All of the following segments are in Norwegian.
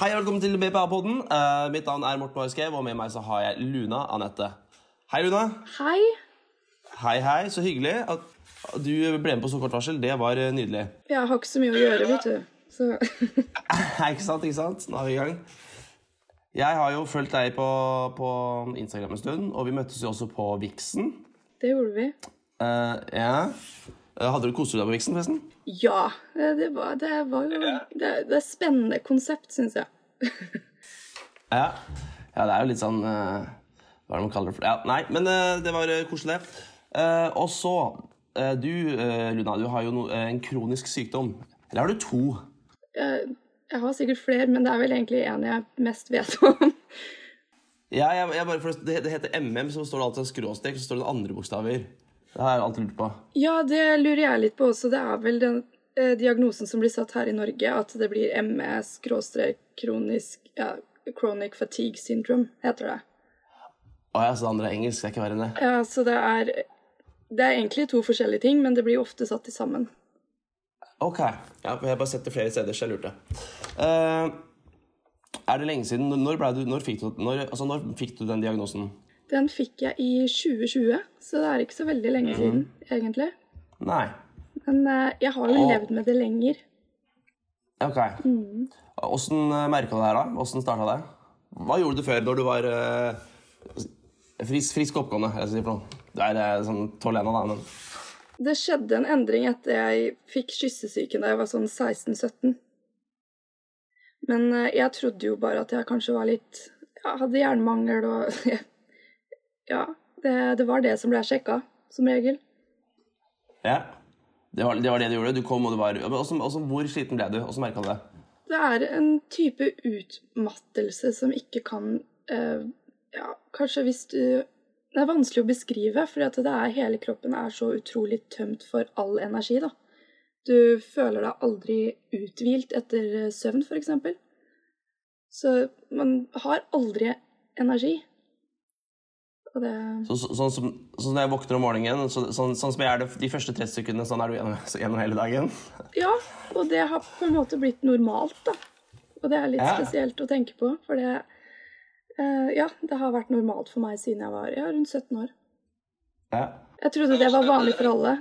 Hei og velkommen til BPA-podden. Uh, mitt navn er Morten Aaskev, og med meg så har jeg Luna Anette. Hei, Luna. Hei. Hei, hei. Så hyggelig at du ble med på så kort varsel. Det var eh, nydelig. Jeg har ikke så mye å gjøre, vet du. Så ikke sant, ikke sant? Nå er vi i gang. Jeg har jo fulgt deg på, på Instagram en stund, og vi møttes jo også på Vixen. det gjorde vi. Uh, ja. Eh, Hadde du kost deg på viksen, forresten? Ja. eh, Det var, det var jo Det, det er spennende konsept, syns jeg. Ja. ja, det er jo litt sånn eh, Hva er det man kaller det for? Ja, nei, men det var koselig. Eh, og så Du, Luna, du har jo no, en kronisk sykdom. Eller har du to? Jeg, jeg har sikkert flere, men det er vel egentlig en jeg mest vet om. Ja, jeg, jeg bare, for det, det heter MM, så står det alltid en skråstrek, så står det andre bokstaver. Det har jeg alltid lurt på. Ja, det lurer jeg litt på også. Det er vel den eh, diagnosen som blir satt her i Norge, at det blir MS, skråstrek, kronisk ja, Chronic fatigue syndrome, heter det. Å ja, så det andre er engelsk. Det er ikke verre enn det. Ja, så det er Det er egentlig to forskjellige ting, men det blir ofte satt i sammen. Ok. Ja, jeg har bare sett det flere steder, så jeg lurte. Uh, er det lenge siden? Når, du, når, fikk du, når, altså, når fikk du den diagnosen? Den fikk jeg i 2020, så det er ikke så veldig lenge siden, egentlig. Nei. Men eh, jeg har jo og... levd med det lenger. Ok. Åssen merka du det her, da? Åssen starta det? Hva gjorde du før, når du var uh, frisk, frisk oppgående? Jeg skal si. Du er uh, sånn 12-1 da, men Det skjedde en endring etter jeg fikk kyssesyken da jeg var sånn 16-17. Men uh, jeg trodde jo bare at jeg kanskje var litt ja, Hadde jernmangel og Ja. Det, det var det som ble sjekka, som regel. ja. Det var, det var det du gjorde? Du kom og du var også, også, Hvor sliten ble du? Åssen merka du det? Det er en type utmattelse som ikke kan eh, Ja, kanskje hvis du Det er vanskelig å beskrive, for hele kroppen er så utrolig tømt for all energi, da. Du føler deg aldri uthvilt etter søvn, f.eks. Så man har aldri energi. Det Så, så, sånn som sånn når jeg våkner om morgenen, så, sånn, sånn som jeg er det de første 30 sekundene, sånn er du gjennom, gjennom hele dagen? Ja, og det har på en måte blitt normalt, da. Og det er litt Ja. spesielt å tenke på, for det uh, Ja, det har vært normalt for meg siden jeg var ja, rundt 17 år. Ja. Jeg trodde det var vanlig for alle.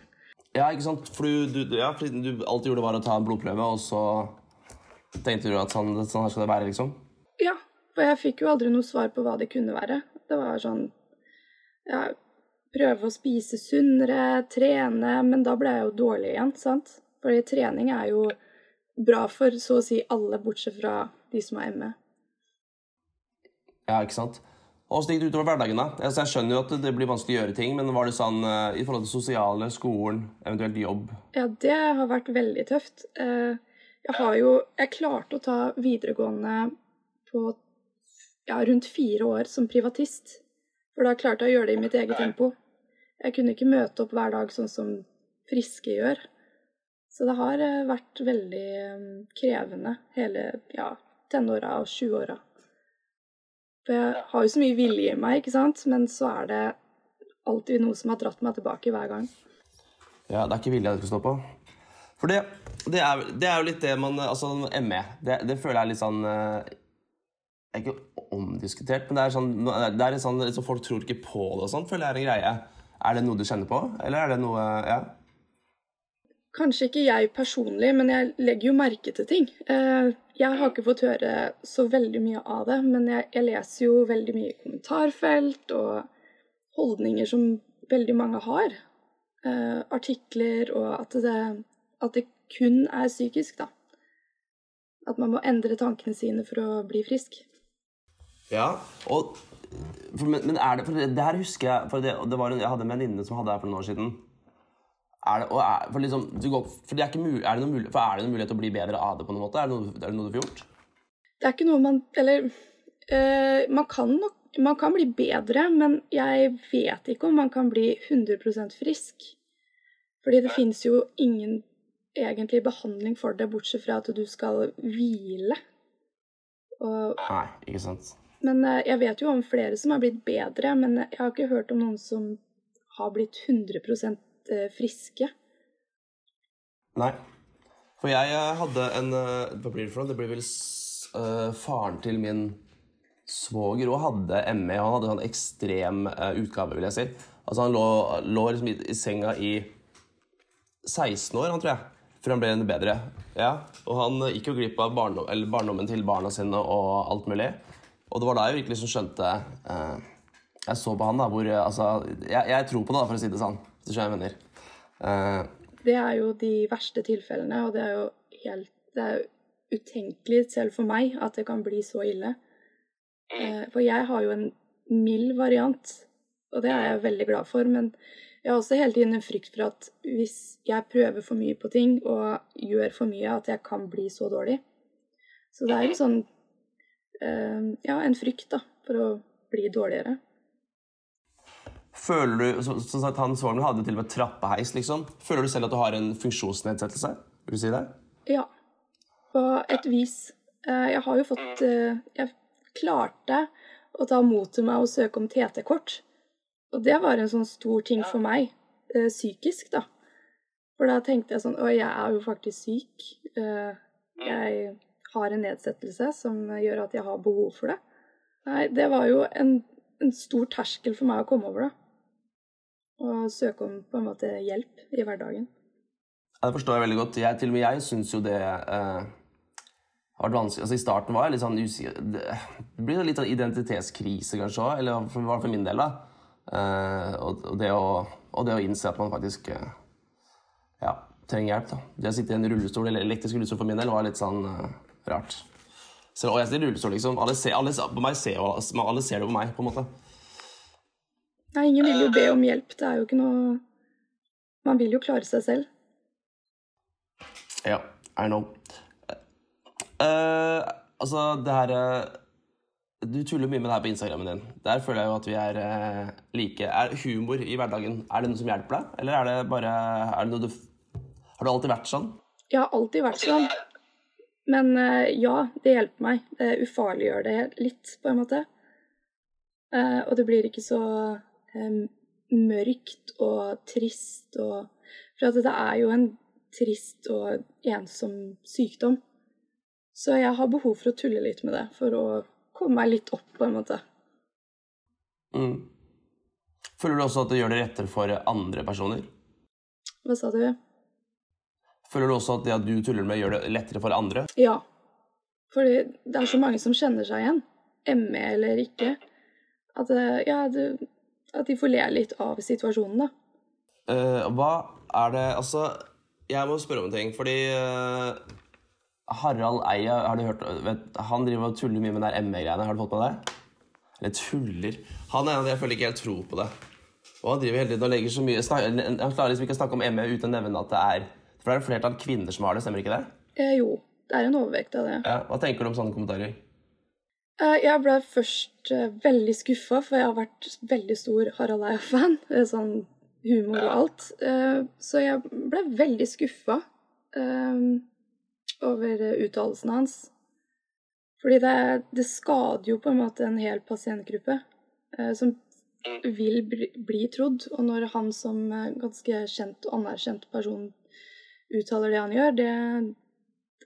ja, ikke sant? For du, du, ja, du alltid gjorde, var å ta en blodprøve, og så tenkte du at sånn, sånn her skal det være, liksom? ja, for jeg fikk jo aldri noe svar på hva det kunne være. Det var sånn Ja, prøve å spise sunnere, trene, men da ble jeg jo dårlig igjen, sant? Fordi trening er jo bra for så å si alle, bortsett fra de som har ME. Ja, ikke sant? Åssen gikk det utover hverdagen, da? Altså, jeg skjønner jo at det blir vanskelig å gjøre ting, men var det sånn eh, i forhold til sosiale, skolen, eventuelt jobb? Ja, det har vært veldig tøft. Eh, Jeg har jo Jeg klarte å ta videregående på ja, rundt fire år som privatist. For da klarte jeg å gjøre det i mitt eget tempo. Jeg kunne ikke møte opp hver dag sånn som friske gjør. Så det har eh, vært veldig eh, krevende hele ja, tenåra og 20-åra. For jeg har jo så mye vilje i meg, ikke sant? men så er det alltid noe som har dratt meg tilbake hver gang. Ja, det er ikke vilja du skal stå på. For det, det, er, det er jo litt det man Altså, ME, det, det føler jeg er litt sånn eh, er Ikke omdiskutert, men det er sånn Det er sånn liksom, Folk tror ikke på det og sånn, føler jeg er en greie. Er det noe du kjenner på, eller er det noe Ja? Kanskje ikke jeg personlig, men jeg legger jo merke til ting. Eh, Jeg har ikke fått høre så veldig mye av det, men jeg, jeg leser jo veldig mye i kommentarfelt og holdninger som veldig mange har. Eh, Artikler og at det, at det kun er psykisk, da. At man må endre tankene sine for å bli frisk. Ja, og for, men, men er det For det, det her husker jeg For det, det var en, Jeg hadde en venninne som hadde det her for noen år siden. Er det, og er, for liksom, du går, for det er, ikke mul, er, det noe mulighet, for er det noen mulighet til å bli bedre av det på noen måte? Er det noe, er det noe du får gjort? Det er ikke noe man Eller øh, man kan nok Man kan bli bedre, men jeg vet ikke om man kan bli 100% frisk. Fordi det fins jo ingen egentlig behandling for det, bortsett fra at du skal hvile. Og, Nei, ikke sant. Men eh, jeg vet jo om flere som har blitt bedre, men jeg har ikke hørt om noen som har blitt 100 eh, friske. Nei. For jeg eh, hadde en Hva blir det for noe? Det blir vel eh, faren til min svoger òg hadde ME. Han hadde sånn ekstrem uh, utgave, vil jeg si. Altså Han lå, lå liksom i, i senga i 16 år, han tror jeg, før han ble bedre. Ja, Og han gikk jo glipp av barndom, barndommen til barna sine og alt mulig. Og det var da jeg virkelig liksom skjønte eh, Jeg så på han, da, hvor eh, Altså, jeg, jeg tror på det, da, for å si det sånn. Hvis du skjønner hva jeg. Eh, Det er jo de verste tilfellene, og det er jo helt Det er utenkelig selv for meg at det kan bli så ille. Eh, For jeg har jo en mild variant, og det er jeg veldig glad for. Men jeg har også hele tiden en frykt for at hvis jeg prøver for mye på ting og gjør for mye, at jeg kan bli så dårlig. Så det er jo sånn Ja, en frykt, da, for å bli dårligere. føler du, som Sånn at han svogeren hadde til og med trappeheis, liksom. Føler du selv at du har en funksjonsnedsettelse? Vil du si det? Ja, på et vis. Eh, Jeg har jo fått eh, Jeg klarte å ta mot til meg og søke om TT-kort. Og det var en sånn stor ting for meg, eh, psykisk, da. For da tenkte jeg sånn Å, jeg er jo faktisk syk. Jeg har en nedsettelse som gjør at jeg har behov for det. Nei, det var jo en, en stor terskel for meg å komme over, da. Og søke om på en måte hjelp i hverdagen. Ja, Det forstår jeg veldig godt. Jeg, til og med jeg syns jo det eh, har vært vanskelig. Altså I starten var jeg litt sånn usikker Det, det blir litt sånn identitetskrise, kanskje òg. Eller for, for min del, da. Eh, og, og, det å, og det å innse at man faktisk eh, ja, trenger hjelp. da. Det å sitte i en rullestol, eller elektrisk rullestol for min del, var litt sånn eh, rart. Så, og jeg sitter i rullestol, liksom. Alle ser, alle, på meg ser, jo- alle ser det på meg, på en måte. Nei, ingen vil jo be om hjelp. Det er jo ikke noe Man vil jo klare seg selv. Ja, I know. Uh, altså, det her uh, Du tuller mye med det her på Instagrammen din. Der føler jeg jo at vi er uh, like. Er humor i hverdagen er det noe som hjelper deg, eller er det bare er det noe du, Har du alltid vært sånn? Jeg har alltid vært sånn. Men eh, ja, det hjelper meg. Det ufarliggjør det litt, på en måte. Eh, og det blir ikke så eh, mørkt og trist og For at det er jo en trist og ensom sykdom. Så jeg har behov for å tulle litt med det, for å komme meg litt opp, på en måte. Mm. Føler du også at det gjør det rettere for andre personer? Hva sa du? Føler du også at det at du tuller med, gjør det lettere for andre? Ja. Fordi det er så mange som kjenner seg igjen, ME eller ikke, at, eh, ja, det, at de får le litt av situasjonen, da. Uh, hva er det Altså, jeg må spørre om en ting, fordi uh, Harald Eia, har du hørt vet, Han driver og tuller mye med det ME-greiene. Har du fått med det? Eller tuller Han er en av de jeg føler ikke helt tror på det. Og han driver hele tiden og legger så mye Han klarer liksom ikke å snakke om ME uten å nevne at det er For det er et flertall kvinner som har det, stemmer ikke det? Eh, jo, det er en overvekt av det. Ja, Hva tenker du om sånne kommentarer? Eh, jeg ble først eh, veldig skuffa, for jeg har vært veldig stor Harald Eia-fan. eh, Sånn humor og alt. Så jeg ble veldig skuffa over uttalelsen hans. Fordi det, det skader jo på en måte en hel pasientgruppe som vil bli, bli trodd. Og når han som ganske kjent og anerkjent person uttaler det han gjør, det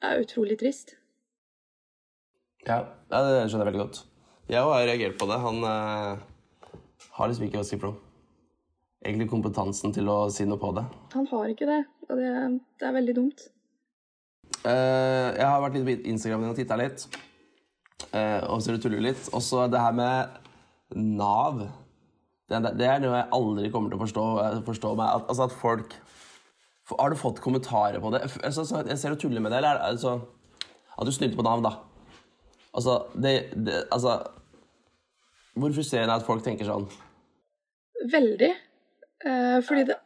er utrolig trist. Ja, det skjønner jeg veldig godt. Jeg har reagert på det. Han eh, har liksom ikke å si noe. Egentlig kompetansen til å si noe på det. Han har ikke det, og det, det er veldig dumt. Eh, jeg har vært litt på Instagram og titta litt. Eh, og så tuller litt. Og så det her med Nav. Det, det er noe jeg aldri kommer til å forstå, forstå meg. At, altså at folk Har du fått kommentarer på det? Altså, så jeg ser du tuller med det, eller er det altså At du snylte på Nav, da. Altså, det, det Altså Hvor frustrerende er det at folk tenker sånn? Veldig. Eh, fordi det,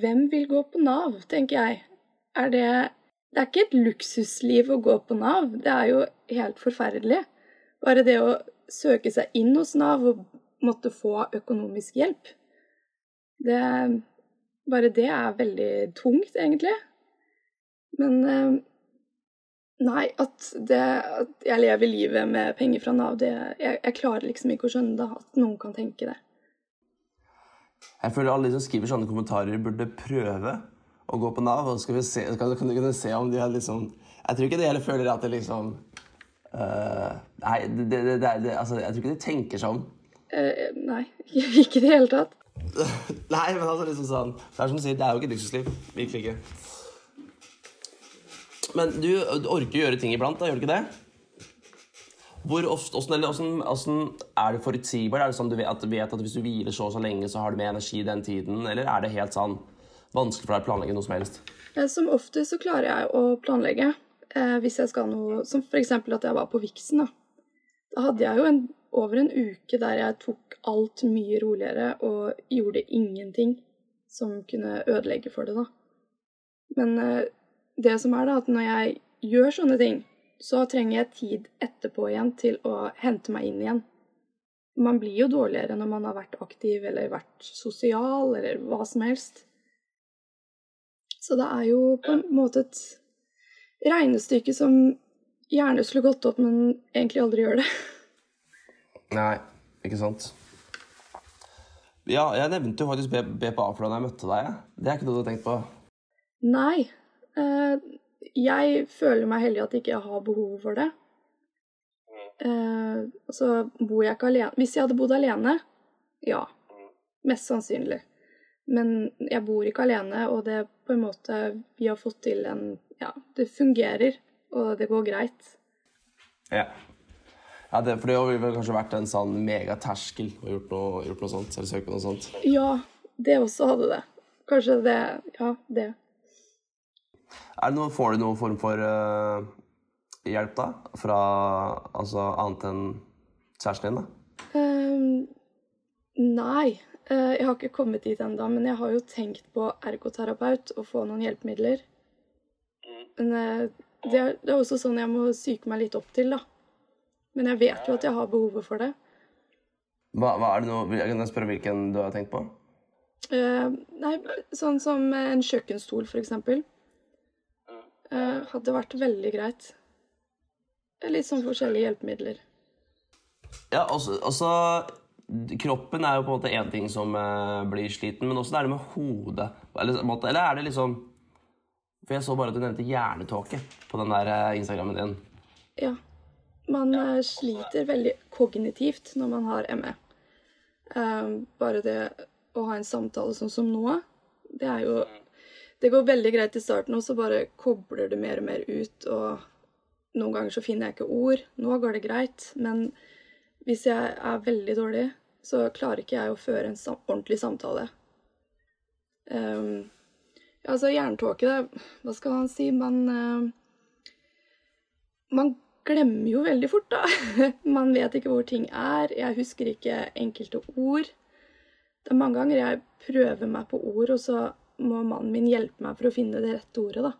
hvem vil gå på Nav, tenker jeg. Er det Det er ikke et luksusliv å gå på Nav. Det er jo helt forferdelig. Bare det å søke seg inn hos Nav og måtte få økonomisk hjelp. Det Bare det er veldig tungt, egentlig. Men eh, Nei, at, det, at jeg lever livet med penger fra Nav, det jeg, jeg klarer liksom ikke å skjønne det, at noen kan tenke det. Jeg føler alle de som skriver sånne kommentarer, burde prøve å gå på Nav. og skal vi se, kan, kan, kan se om de har liksom Jeg tror ikke de heller føler at det liksom uh, nei, det, det, altså, jeg tror ikke de tenker sånn. Uh, nei, ikke i det hele tatt. Nei, men altså liksom sånn Det er som du sier, det er jo ikke et luksusliv. Virkelig ikke. Men du, du orker å gjøre ting iblant, da, gjør du ikke det? Hvor ofte, hvordan, hvordan åssen er det forutsigbart? Er det sånn du vet, at, vet at hvis du hviler så og så lenge, så har du mer energi den tiden? Eller er det helt sånn vanskelig for deg å planlegge noe som helst? Eh, Som ofte så klarer jeg å planlegge. Eh, hvis jeg skal noe Som f.eks. at jeg var på Vixen. Da. da hadde jeg jo en, over en uke der jeg tok alt mye roligere og gjorde ingenting som kunne ødelegge for det, da. Men eh, det som er, da, at når jeg gjør sånne ting, så trenger jeg tid etterpå igjen til å hente meg inn igjen. Man blir jo dårligere når man har vært aktiv eller vært sosial eller hva som helst. Så det er jo på en måte et regnestykke som gjerne skulle gått opp, men egentlig aldri gjør det. Nei, ikke sant. Ja, jeg nevnte jo faktisk BPA for da jeg møtte deg. jeg. Det er ikke noe du har tenkt på? Nei. eh, jeg føler meg heldig at ikke jeg har behov for det. Eh, så bor jeg ikke alene. Hvis jeg hadde bodd alene, ja. Mest sannsynlig. Men jeg bor ikke alene, og det på en måte Vi har fått til en Ja, det fungerer, og det går greit. Ja. Ja det, for det har vel kanskje vært en sånn megaterskel å gjort noe, gjort noe sånt, eller søke på noe sånt. Ja, det også hadde det. Kanskje det Ja, det. Er det noe, får du noen form for uh, hjelp, da? Fra altså annet enn kjæresten din, da? Um, nei, Uh, jeg har ikke kommet dit ennå, men jeg har jo tenkt på ergoterapeut og få noen hjelpemidler. Men uh, det, er, det er også sånn jeg må psyke meg litt opp til, da. Men jeg vet jo at jeg har behovet for det. Hva, hva er det nå? jeg kan spørre hvilken du har tenkt på? Uh, nei, sånn som en kjøkkenstol, for eksempel. Uh, hadde vært veldig greit. Litt sånn forskjellige hjelpemidler. Ja, også, også Kroppen er jo på en måte én ting som eh, blir sliten, men også er det med hodet. Eller, måte- eller er det liksom For jeg så bare at du nevnte hjernetåke på den der eh, Instagrammen din. Ja. Man eh, sliter veldig kognitivt når man har ME. Eh, bare det å ha en samtale sånn som nå, det er jo Det går veldig greit i starten, og så bare kobler det mer og mer ut, og noen ganger så finner jeg ikke ord. Nå går det greit, men hvis jeg er veldig dårlig, så klarer ikke jeg å føre en sam ordentlig samtale. Um, altså, jerntåke, det Hva skal man si? Man uh, Man glemmer jo veldig fort, da. Man vet ikke hvor ting er. Jeg husker ikke enkelte ord. Det er mange ganger jeg prøver meg på ord, og så må mannen min hjelpe meg for å finne det rette ordet, da.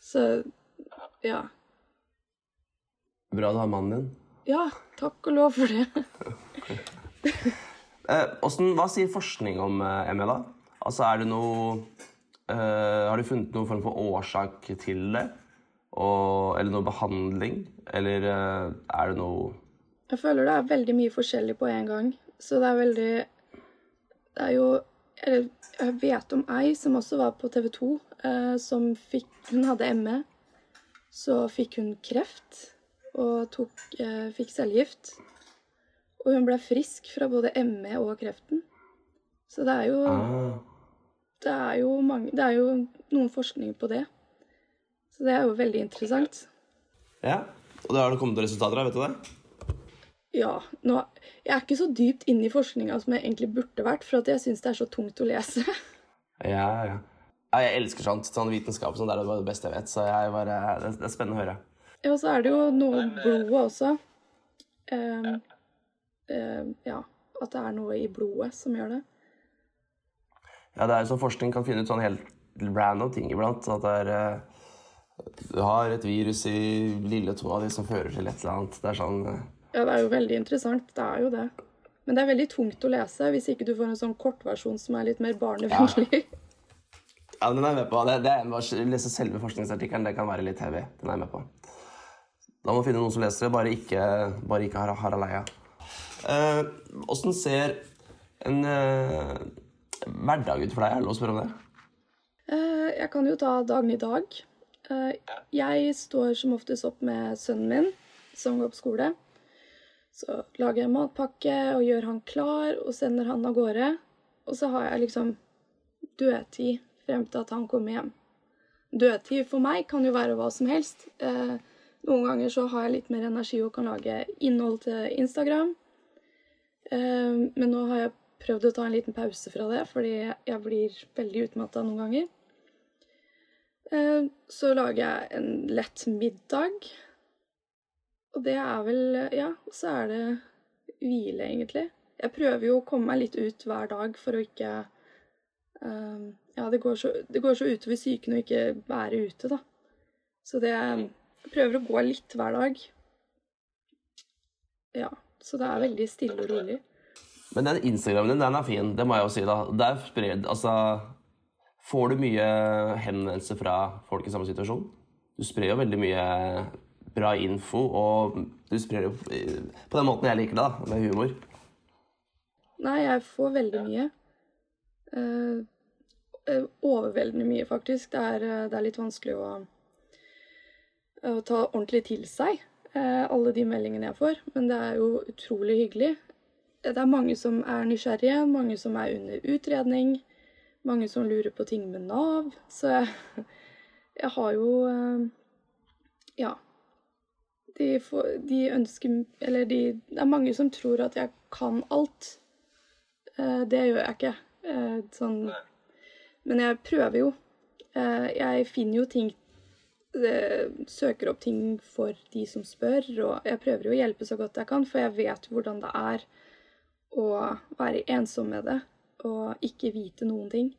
Så ja. Bra du har mannen din. Ja, takk og lov for det. Eh, hvordan- hva sier forskning om eh, ME, da? Altså, er det noe eh, Har du funnet noen form for årsak til det? Og, eller noe behandling? Eller eh, er det noe Jeg føler det er veldig mye forskjellig på en gang. Så det er veldig Det er jo eller, Jeg vet om ei som også var på TV 2, eh, som fikk Hun hadde ME. Så fikk hun kreft og tok, eh, fikk cellegift. Og hun ble frisk fra både ME og kreften. Så det er jo ah. det er jo, mange, det er jo noen forskning på det. Så det er jo veldig interessant. Ja. Og det har det kommet resultater av, vet du det? Ja, nå, jeg er ikke så dypt inne i forskninga som jeg egentlig burde vært, for at jeg syns det er så tungt å lese. Ja, ja. ja jeg elsker sånt. Sånn vitenskap sånn, det er det beste jeg vet. Så jeg bare, det, det er spennende å høre. Ja, og så er det jo noe i blodet også. Ehm, ehm, ja, at det er noe i blodet som gjør det. Ja, det er jo sånn forskning kan finne ut sånn helt random ting iblant. At det er eh, Du har et virus i lille tåa di som fører til et eller annet. Det er sånn eh, Ja, det er jo veldig interessant. Det er jo det. Men det er veldig tungt å lese hvis ikke du får en sånn kortversjon som er litt mer barnevennlig. Ja, den er jeg med på. Det, det er, lese selve forskningsartikkelen det kan være litt heavy. Den er jeg med på. Da må vi finne noen som leser det, bare ikke, bare ikke Har- Harald Eia. Eh, Åssen ser en eh, hverdag ut for deg? Er det lov å spørre om det? Eh, Jeg kan jo ta dagen i dag. Eh, Jeg står som oftest opp med sønnen min. som går på skole. Så lager jeg matpakke og gjør han klar og sender han av gårde. Og så har jeg liksom dødtid frem til at han kommer hjem. Dødtid for meg kan jo være hva som helst. Eh, noen ganger så har jeg litt mer energi og kan lage innhold til Instagram. Eh, men nå har jeg prøvd å ta en liten pause fra det, fordi jeg blir veldig utmatta noen ganger. Eh, så lager jeg en lett middag. Og det er vel Ja, så er det hvile, egentlig. Jeg prøver jo å komme meg litt ut hver dag for å ikke uh, Ja, det går, så, det går så utover psyken å ikke være ute, da. Så det Jeg prøver å gå litt hver dag. Ja. Så det er veldig stille og rolig. Men den Instagrammen din, den er fin. Det må jeg jo si, da. Der spred, altså, får du mye henvendelser fra folk i samme situasjon? Du sprer jo veldig mye bra info, og du sprer jo på den måten jeg liker det, da, med humor. Nei, jeg får veldig mye. Uh, overveldende mye, faktisk. Det er, det er, litt vanskelig å, å ta ordentlig til seg, uh, alle de meldingene jeg får. Men det er jo utrolig hyggelig. Det er mange som er nysgjerrige, mange som er under utredning, mange som lurer på ting med Nav. Så jeg, jeg har jo uh, Ja de, får, de ønsker Eller de, det er mange som tror at jeg kan alt. Eh, det gjør jeg ikke. Eh, sånn Men jeg prøver jo. Eh, jeg finner jo ting Søker opp ting for de som spør, og jeg prøver jo å hjelpe så godt jeg kan, for jeg vet hvordan det er å være ensom med det og ikke vite noen ting.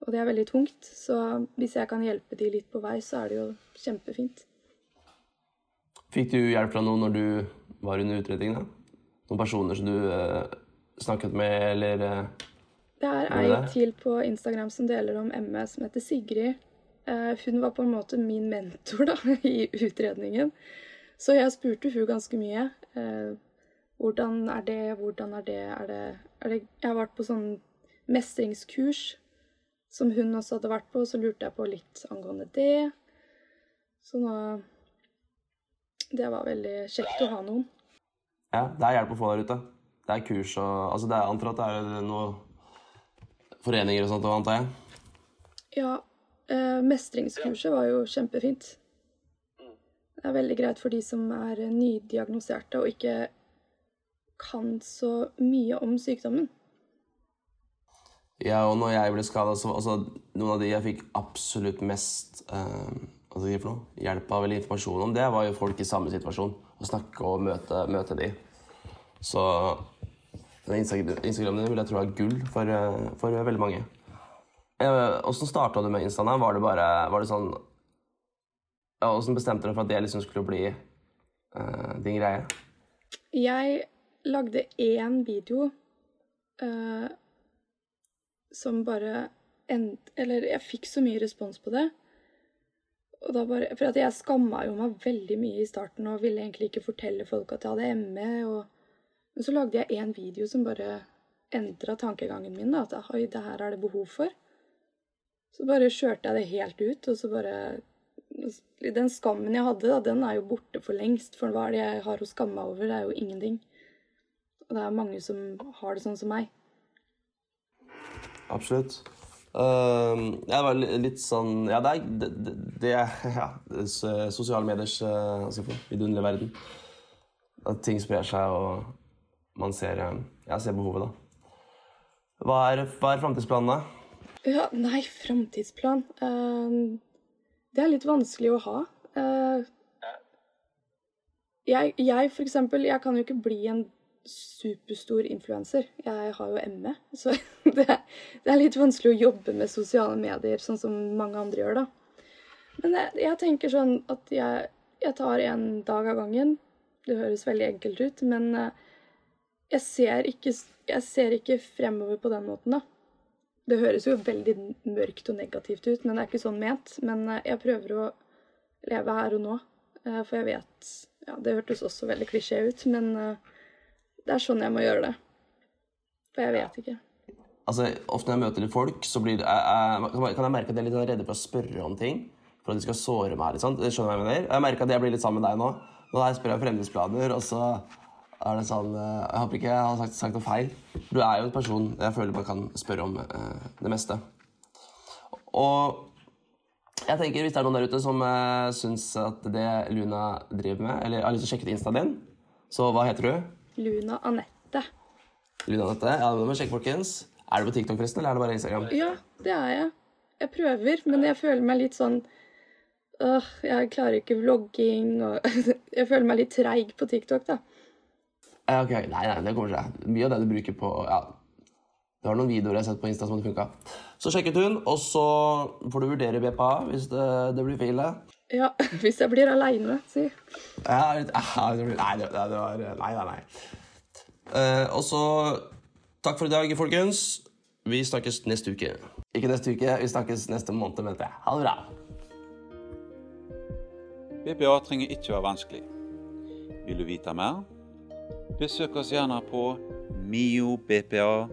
Og det er veldig tungt, så hvis jeg kan hjelpe de litt på vei, så er det jo kjempefint. Fikk du hjelp fra noen når du var under utredning? da? Noen personer som du eh, snakket med, eller eh, Det er ei til på Instagram som deler om ME, som heter Sigrid. Eh, hun var på en måte min mentor da, i utredningen. Så jeg spurte hun ganske mye. Eh, hvordan er det, hvordan er det, er det, er det Jeg har vært på sånn mestringskurs som hun også hadde vært på, så lurte jeg på litt angående det. Så nå det var veldig kjekt å ha noen. Ja, det er hjelp å få der ute. Det er kurs og Altså, det er antar at det er noen foreninger og sånt, antar jeg? Ja. Eh, mestringskurset var jo kjempefint. Det er veldig greit for de som er nydiagnoserte og ikke kan så mye om sykdommen. Ja, og når jeg ble skada, så altså, Noen av de jeg fikk absolutt mest eh, altså, hjelp av eller informasjon om, det var jo folk i samme situasjon. Å snakke og møte, møte de. Så Instagramen din vil jeg tro er gull for, eh, for veldig mange. Åssen starta du med Instaen? Var det bare var det sånn Åssen bestemte du for at det liksom skulle bli eh, din greie? Jeg lagde én video uh, som bare endte Eller jeg fikk så mye respons på det og da bare, for jeg skamma jo meg veldig mye i starten og ville egentlig ikke fortelle folk at jeg hadde ME. Og, men så lagde jeg én video som bare endra tankegangen min. Da, at oi, det her er det behov for. Så bare kjørte jeg det helt ut, og så bare Den skammen jeg hadde, da, den er jo borte for lengst. For hva er det jeg har å skamme meg over? Det er jo ingenting. Og det er mange som har det sånn som meg. Absolutt. Uh, jeg var litt sånn Ja, det er det, det, ja, sosiale mediers uh, vidunderlige verden. At ting sprer seg, og man ser, uh, ja, ser behovet, da. Hva er, hva er framtidsplanene? Ja, nei, framtidsplan uh, Det er litt vanskelig å ha. Uh, jeg, jeg, for eksempel, jeg kan jo ikke bli en superstor influenser. Jeg har jo ME, så det, det, er litt vanskelig å jobbe med sosiale medier sånn som mange andre gjør, da. Men jeg, jeg tenker sånn at jeg, jeg, tar en dag av gangen. Det høres veldig enkelt ut, men eh, jeg ser ikke, jeg ser ikke fremover på den måten, da. Det høres jo veldig mørkt og negativt ut, men det er ikke sånn ment. Men eh, jeg prøver å leve her og nå, eh, for jeg vet Ja, det hørtes også veldig klisjé ut, men det er sånn jeg må gjøre det. For jeg vet ikke. Altså, Ofte når jeg møter litt folk, så blir, jeg, kan jeg merke at jeg er litt redde for å spørre om ting. For at de skal såre meg. Liksom. Det skjønner Jeg mener. Jeg merker at jeg blir litt sammen med deg nå. Nå jeg spør jeg om fremtidsplaner, og så er det sånn eh, Jeg håper ikke jeg har sagt, sagt noe feil. Du er jo en person jeg føler man kan spørre om eh, det meste. Og jeg tenker hvis det er noen der ute som eh, syns at det Luna driver med, eller har lyst til å sjekke ut instaen din, så hva heter du? Luna Anette. Luna Anette. Ja, det må sjekke, folkens. Er du på TikTok, forresten, eller er det bare Instagram? Ja, det er jeg. Jeg prøver, men jeg føler meg litt sånn øh, Jeg klarer ikke vlogging og Jeg føler meg litt treig på TikTok, da. Ja, ok, Nei, nei, det kommer seg. Mye av det du bruker på ja, Du har noen videoer jeg har sett på Insta som hadde funka. Så sjekket hun, og så får du vurdere BPA hvis det, det blir feil. Ja, hvis jeg blir aleine, si. Ja, ja, det nei, det, det var Nei, nei, nei. Uh, og så Takk for i dag, folkens. Vi snakkes neste uke. Ikke neste uke, vi snakkes neste måned, mente jeg. Ha det bra. BPA trenger ikke være vanskelig. Vil du vite mer? Besøk oss gjerne på miobpa.no.